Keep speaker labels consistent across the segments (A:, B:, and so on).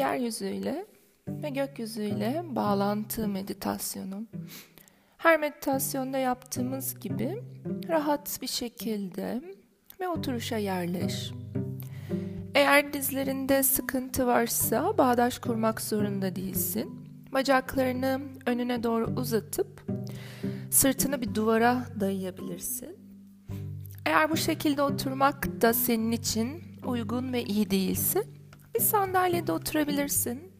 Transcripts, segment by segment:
A: yeryüzüyle ve gökyüzüyle bağlantı meditasyonu. Her meditasyonda yaptığımız gibi rahat bir şekilde ve oturuşa yerleş. Eğer dizlerinde sıkıntı varsa bağdaş kurmak zorunda değilsin. Bacaklarını önüne doğru uzatıp sırtını bir duvara dayayabilirsin. Eğer bu şekilde oturmak da senin için uygun ve iyi değilse bir sandalyede oturabilirsin.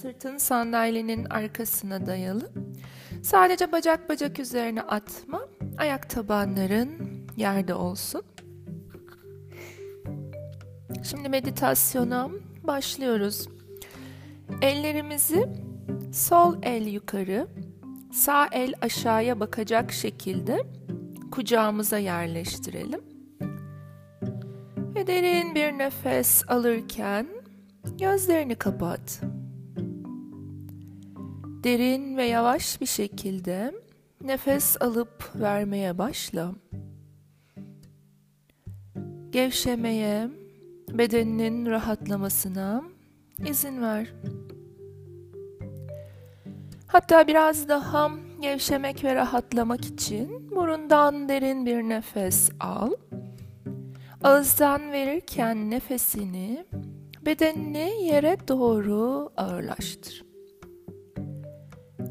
A: Sırtın sandalyenin arkasına dayalı. Sadece bacak bacak üzerine atma. Ayak tabanların yerde olsun. Şimdi meditasyona başlıyoruz. Ellerimizi sol el yukarı, sağ el aşağıya bakacak şekilde kucağımıza yerleştirelim. Ve derin bir nefes alırken gözlerini kapat. Derin ve yavaş bir şekilde nefes alıp vermeye başla. Gevşemeye, bedeninin rahatlamasına izin ver. Hatta biraz daha gevşemek ve rahatlamak için burundan derin bir nefes al. Ağızdan verirken nefesini bedenini yere doğru ağırlaştır.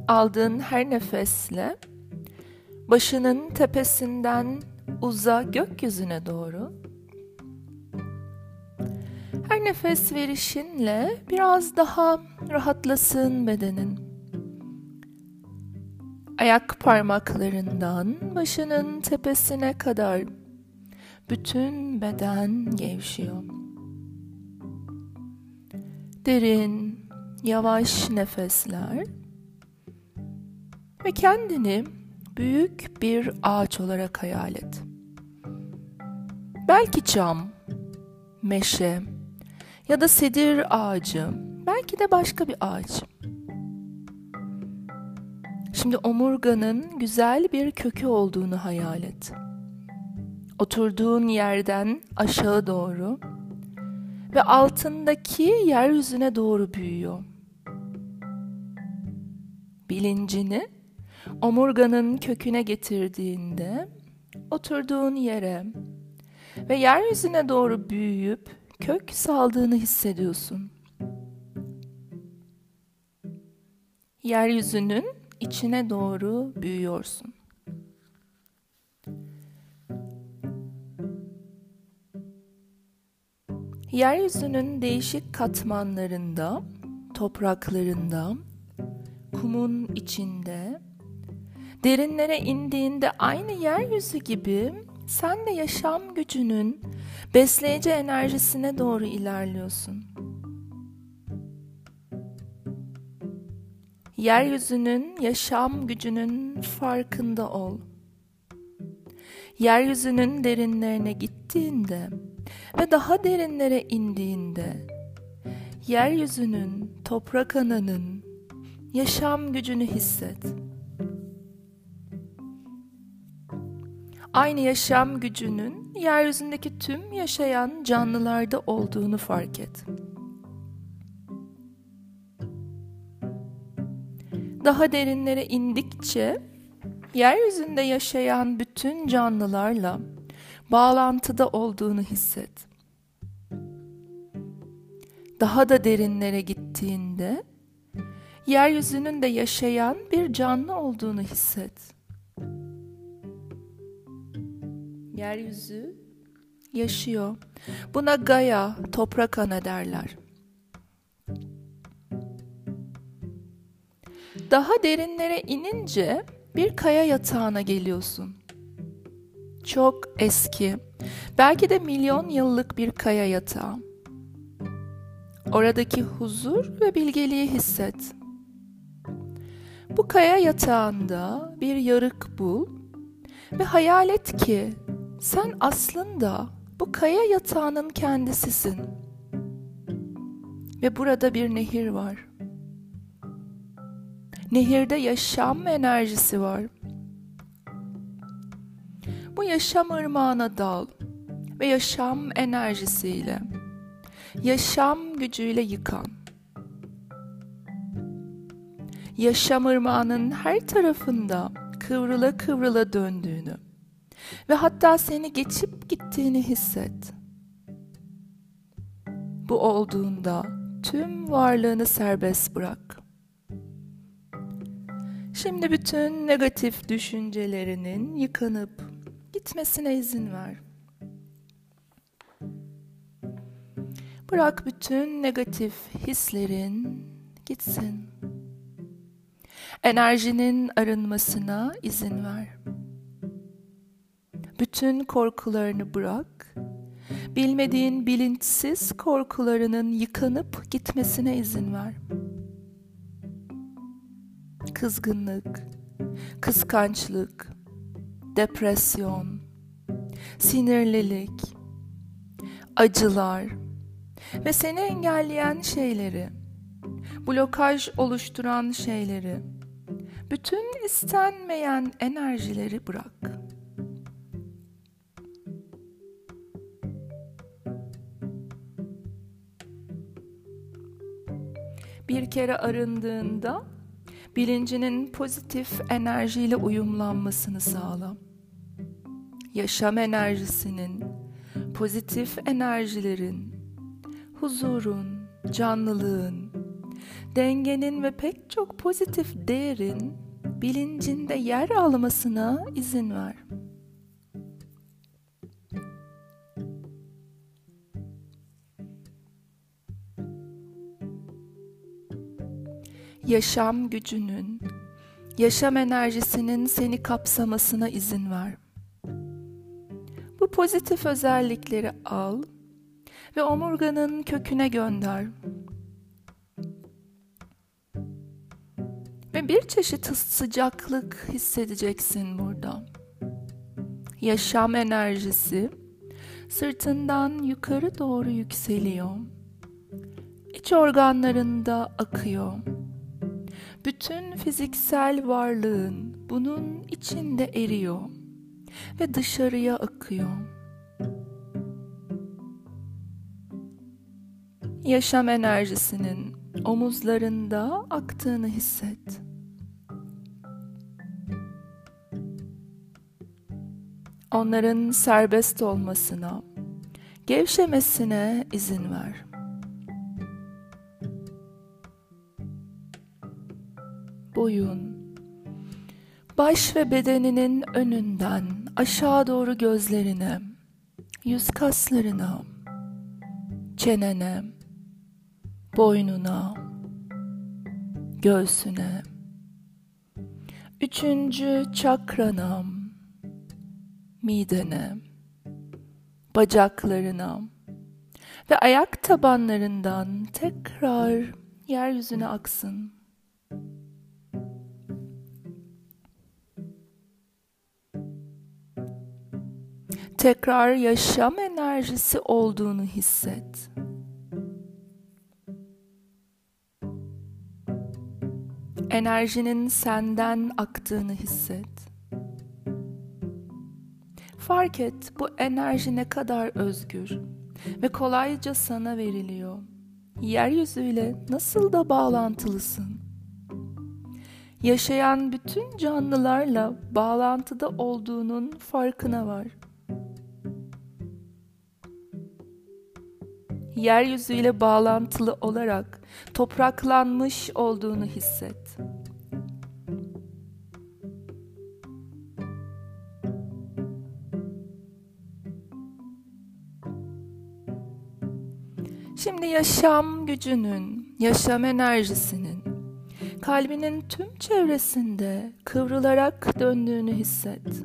A: Aldığın her nefesle başının tepesinden uza gökyüzüne doğru. Her nefes verişinle biraz daha rahatlasın bedenin. Ayak parmaklarından başının tepesine kadar bütün beden gevşiyor. Derin, yavaş nefesler ve kendini büyük bir ağaç olarak hayal et. Belki çam, meşe ya da sedir ağacı, belki de başka bir ağaç. Şimdi omurganın güzel bir kökü olduğunu hayal et. Oturduğun yerden aşağı doğru ve altındaki yeryüzüne doğru büyüyor. Bilincini omurganın köküne getirdiğinde oturduğun yere ve yeryüzüne doğru büyüyüp kök saldığını hissediyorsun. Yeryüzünün içine doğru büyüyorsun. Yeryüzünün değişik katmanlarında, topraklarında, kumun içinde, derinlere indiğinde aynı yeryüzü gibi sen de yaşam gücünün besleyici enerjisine doğru ilerliyorsun. Yeryüzünün yaşam gücünün farkında ol. Yeryüzünün derinlerine gittiğinde ve daha derinlere indiğinde yeryüzünün, toprak ananın yaşam gücünü hisset. Aynı yaşam gücünün yeryüzündeki tüm yaşayan canlılarda olduğunu fark et. Daha derinlere indikçe yeryüzünde yaşayan bütün canlılarla bağlantıda olduğunu hisset. Daha da derinlere gittiğinde yeryüzünün de yaşayan bir canlı olduğunu hisset. Yeryüzü yaşıyor. Buna Gaia, toprak ana derler. Daha derinlere inince bir kaya yatağına geliyorsun. Çok eski, belki de milyon yıllık bir kaya yatağı. Oradaki huzur ve bilgeliği hisset. Bu kaya yatağında bir yarık bul ve hayal et ki sen aslında bu kaya yatağının kendisisin. Ve burada bir nehir var. Nehirde yaşam enerjisi var. Bu yaşam ırmağına dal ve yaşam enerjisiyle, yaşam gücüyle yıkan. yaşam ırmağının her tarafında kıvrıla kıvrıla döndüğünü ve hatta seni geçip gittiğini hisset. Bu olduğunda tüm varlığını serbest bırak. Şimdi bütün negatif düşüncelerinin yıkanıp gitmesine izin ver. Bırak bütün negatif hislerin gitsin. Enerjinin arınmasına izin ver. Bütün korkularını bırak. Bilmediğin bilinçsiz korkularının yıkanıp gitmesine izin ver. Kızgınlık, kıskançlık, depresyon, sinirlilik, acılar ve seni engelleyen şeyleri, blokaj oluşturan şeyleri, bütün istenmeyen enerjileri bırak. Bir kere arındığında bilincinin pozitif enerjiyle uyumlanmasını sağla. Yaşam enerjisinin, pozitif enerjilerin, huzurun, canlılığın, dengenin ve pek çok pozitif değerin bilincinde yer almasına izin ver. Yaşam gücünün, yaşam enerjisinin seni kapsamasına izin ver. Pozitif özellikleri al ve omurganın köküne gönder. Ve bir çeşit sıcaklık hissedeceksin burada. Yaşam enerjisi sırtından yukarı doğru yükseliyor. İç organlarında akıyor. Bütün fiziksel varlığın bunun içinde eriyor ve dışarıya akıyor. Yaşam enerjisinin omuzlarında aktığını hisset. Onların serbest olmasına, gevşemesine izin ver. Boyun, baş ve bedeninin önünden aşağı doğru gözlerine, yüz kaslarına, çenene, boynuna, göğsüne, üçüncü çakrana, midene, bacaklarına ve ayak tabanlarından tekrar yeryüzüne aksın. Tekrar yaşam enerjisi olduğunu hisset. enerjinin senden aktığını hisset. Fark et bu enerji ne kadar özgür ve kolayca sana veriliyor. Yeryüzüyle nasıl da bağlantılısın. Yaşayan bütün canlılarla bağlantıda olduğunun farkına var. Yeryüzüyle bağlantılı olarak topraklanmış olduğunu hisset. Şimdi yaşam gücünün, yaşam enerjisinin kalbinin tüm çevresinde kıvrılarak döndüğünü hisset.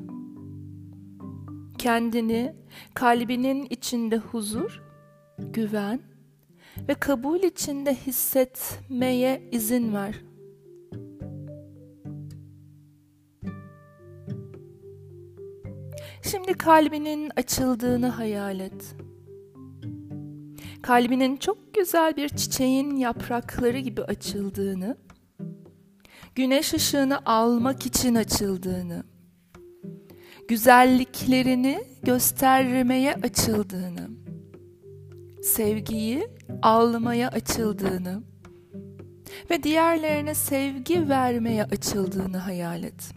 A: Kendini kalbinin içinde huzur, güven ve kabul içinde hissetmeye izin ver. Şimdi kalbinin açıldığını hayal et. Kalbinin çok güzel bir çiçeğin yaprakları gibi açıldığını, güneş ışığını almak için açıldığını, güzelliklerini göstermeye açıldığını, sevgiyi almaya açıldığını ve diğerlerine sevgi vermeye açıldığını hayal et.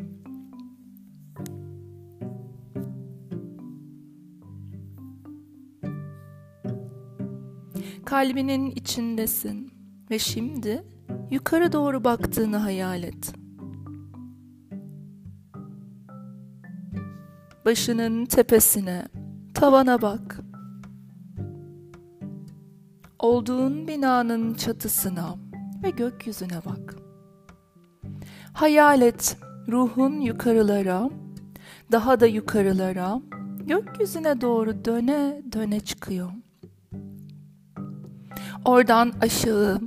A: Kalbinin içindesin ve şimdi yukarı doğru baktığını hayal et. Başının tepesine, tavana bak. Olduğun binanın çatısına ve gökyüzüne bak. Hayal et ruhun yukarılara, daha da yukarılara, gökyüzüne doğru döne döne çıkıyor. Oradan aşağı,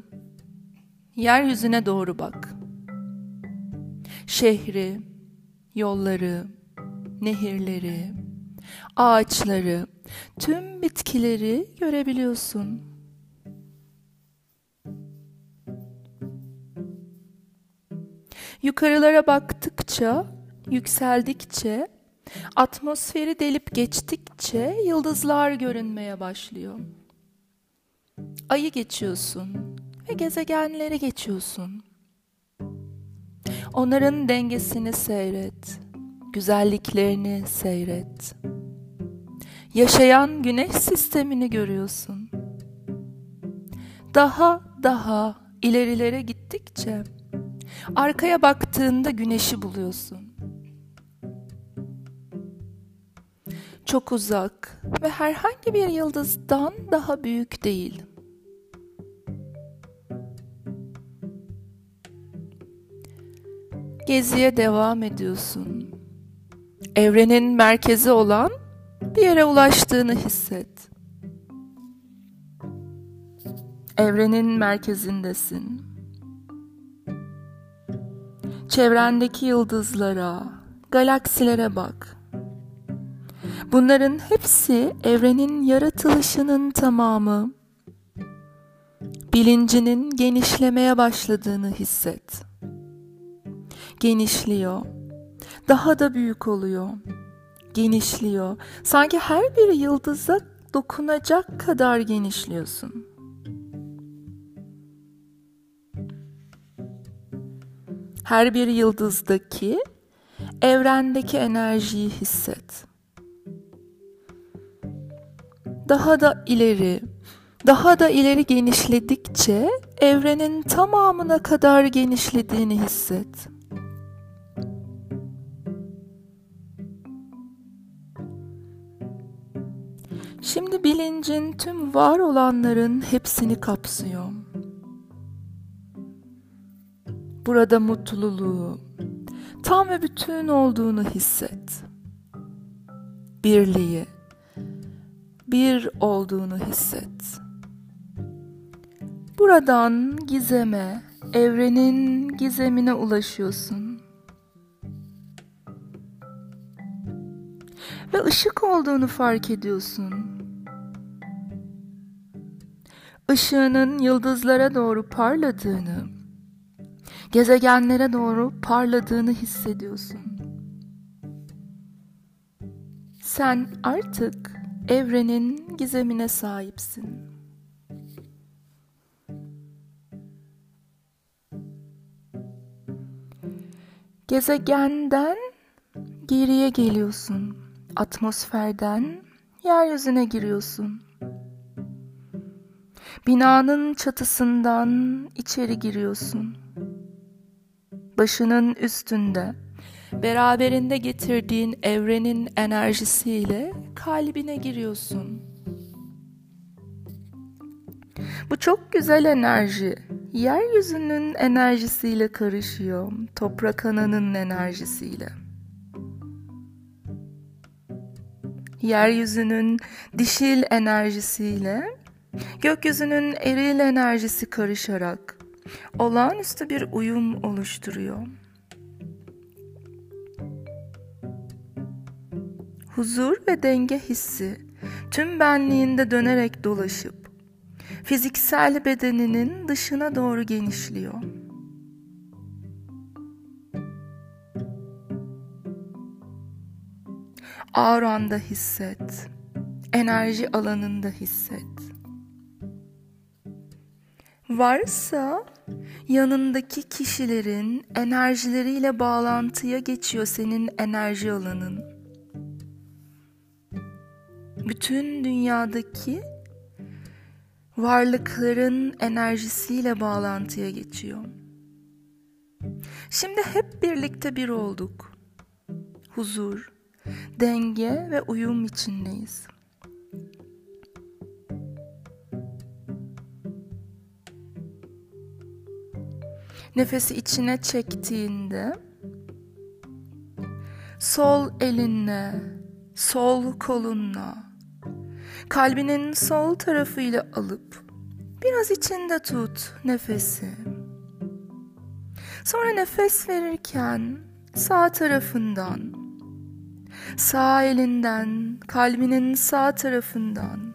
A: yeryüzüne doğru bak. Şehri, yolları, nehirleri, ağaçları, tüm bitkileri görebiliyorsun. Yukarılara baktıkça, yükseldikçe, atmosferi delip geçtikçe yıldızlar görünmeye başlıyor. Ayı geçiyorsun ve gezegenleri geçiyorsun. Onların dengesini seyret, güzelliklerini seyret. Yaşayan güneş sistemini görüyorsun. Daha daha ilerilere gittikçe arkaya baktığında güneşi buluyorsun. Çok uzak ve herhangi bir yıldızdan daha büyük değil. Geziye devam ediyorsun. Evrenin merkezi olan bir yere ulaştığını hisset. Evrenin merkezindesin. Çevrendeki yıldızlara, galaksilere bak. Bunların hepsi evrenin yaratılışının tamamı. Bilincinin genişlemeye başladığını hisset. Genişliyor. Daha da büyük oluyor. Genişliyor. Sanki her bir yıldıza dokunacak kadar genişliyorsun. Her bir yıldızdaki, evrendeki enerjiyi hisset. Daha da ileri, daha da ileri genişledikçe evrenin tamamına kadar genişlediğini hisset. Şimdi bilincin tüm var olanların hepsini kapsıyor. Burada mutluluğu, tam ve bütün olduğunu hisset. Birliği, bir olduğunu hisset. Buradan gizeme, evrenin gizemine ulaşıyorsun. Ve ışık olduğunu fark ediyorsun. Işığının yıldızlara doğru parladığını, gezegenlere doğru parladığını hissediyorsun. Sen artık evrenin gizemine sahipsin. Gezegenden geriye geliyorsun. Atmosferden yeryüzüne giriyorsun. Binanın çatısından içeri giriyorsun başının üstünde, beraberinde getirdiğin evrenin enerjisiyle kalbine giriyorsun. Bu çok güzel enerji. Yeryüzünün enerjisiyle karışıyor. Toprak ananın enerjisiyle. Yeryüzünün dişil enerjisiyle gökyüzünün eril enerjisi karışarak olağanüstü bir uyum oluşturuyor. Huzur ve denge hissi tüm benliğinde dönerek dolaşıp fiziksel bedeninin dışına doğru genişliyor. Auranda hisset, enerji alanında hisset. Varsa yanındaki kişilerin enerjileriyle bağlantıya geçiyor senin enerji alanın. Bütün dünyadaki varlıkların enerjisiyle bağlantıya geçiyor. Şimdi hep birlikte bir olduk. Huzur, denge ve uyum içindeyiz. Nefesi içine çektiğinde sol elinle, sol kolunla kalbinin sol tarafıyla alıp biraz içinde tut nefesi. Sonra nefes verirken sağ tarafından, sağ elinden, kalbinin sağ tarafından,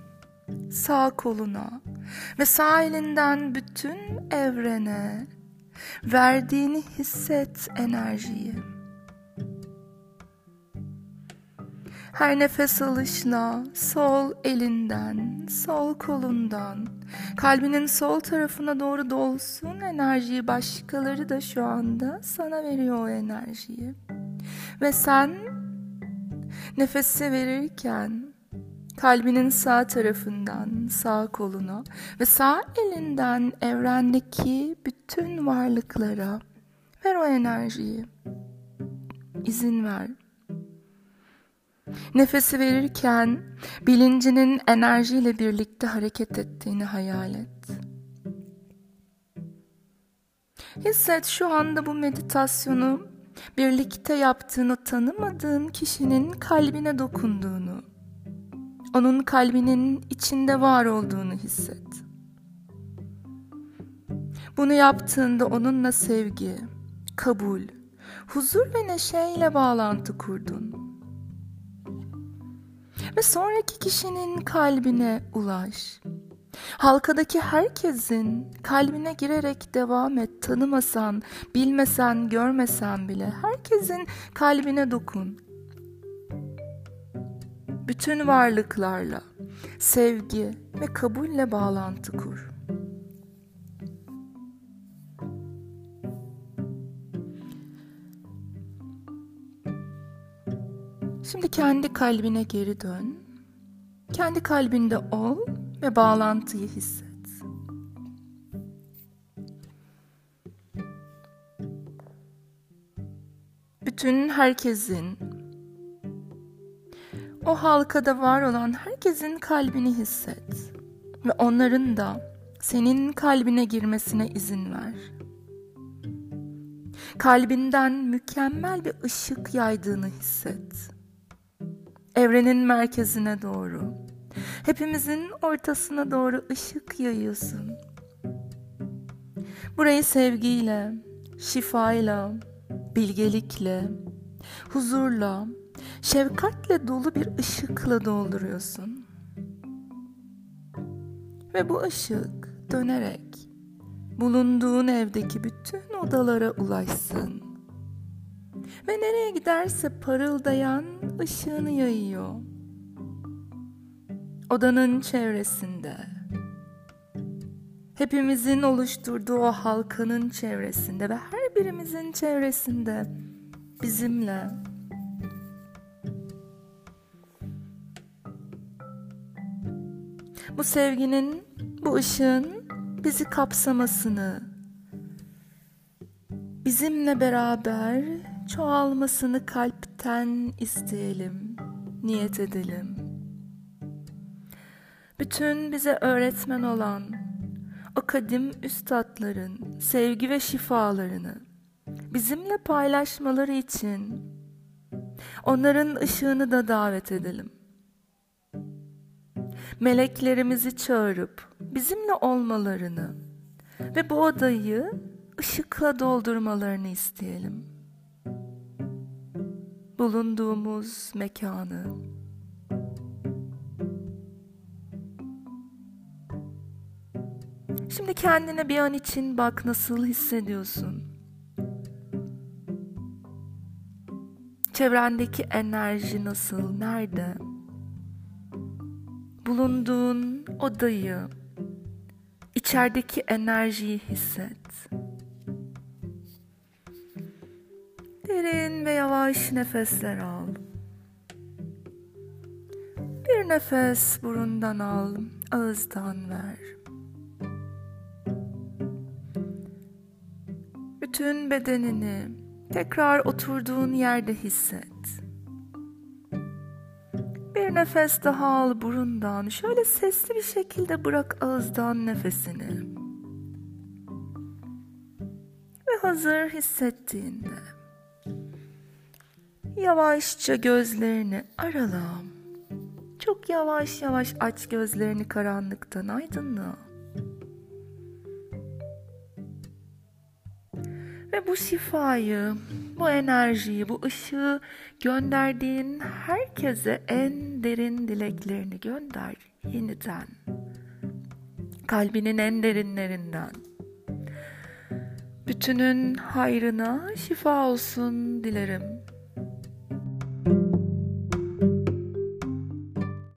A: sağ koluna ve sağ elinden bütün evrene verdiğini hisset enerjiyi. Her nefes alışla sol elinden, sol kolundan, kalbinin sol tarafına doğru dolsun enerjiyi başkaları da şu anda sana veriyor o enerjiyi. Ve sen nefesi verirken kalbinin sağ tarafından sağ koluna ve sağ elinden evrendeki bütün varlıklara ver o enerjiyi. İzin ver. Nefesi verirken bilincinin enerjiyle birlikte hareket ettiğini hayal et. Hisset şu anda bu meditasyonu birlikte yaptığını tanımadığın kişinin kalbine dokunduğunu, onun kalbinin içinde var olduğunu hisset. Bunu yaptığında onunla sevgi, kabul, huzur ve neşeyle bağlantı kurdun. Ve sonraki kişinin kalbine ulaş. Halkadaki herkesin kalbine girerek devam et. Tanımasan, bilmesen, görmesen bile herkesin kalbine dokun. Bütün varlıklarla sevgi ve kabulle bağlantı kur. Şimdi kendi kalbine geri dön. Kendi kalbinde ol ve bağlantıyı hisset. Bütün herkesin o halkada var olan herkesin kalbini hisset ve onların da senin kalbine girmesine izin ver. Kalbinden mükemmel bir ışık yaydığını hisset. Evrenin merkezine doğru. Hepimizin ortasına doğru ışık yayıyorsun. Burayı sevgiyle, şifayla, bilgelikle, huzurla, şefkatle dolu bir ışıkla dolduruyorsun. Ve bu ışık dönerek bulunduğun evdeki bütün odalara ulaşsın. Ve nereye giderse parıldayan ışığını yayıyor. Odanın çevresinde, hepimizin oluşturduğu o halkanın çevresinde ve her birimizin çevresinde bizimle bu sevginin, bu ışığın bizi kapsamasını, bizimle beraber çoğalmasını kalpten isteyelim, niyet edelim. Bütün bize öğretmen olan o kadim üstadların sevgi ve şifalarını bizimle paylaşmaları için onların ışığını da davet edelim meleklerimizi çağırıp bizimle olmalarını ve bu odayı ışıkla doldurmalarını isteyelim. Bulunduğumuz mekanı Şimdi kendine bir an için bak nasıl hissediyorsun. Çevrendeki enerji nasıl, nerede? Bulunduğun odayı İçerideki enerjiyi hisset. Derin ve yavaş nefesler al. Bir nefes burundan al, ağızdan ver. Bütün bedenini tekrar oturduğun yerde hisset. Nefes daha al burundan. Şöyle sesli bir şekilde bırak ağızdan nefesini. Ve hazır hissettiğinde yavaşça gözlerini arala. Çok yavaş yavaş aç gözlerini karanlıktan aydınlığa. Bu şifayı, bu enerjiyi, bu ışığı gönderdiğin herkese en derin dileklerini gönder yeniden. Kalbinin en derinlerinden. Bütünün hayrına şifa olsun dilerim.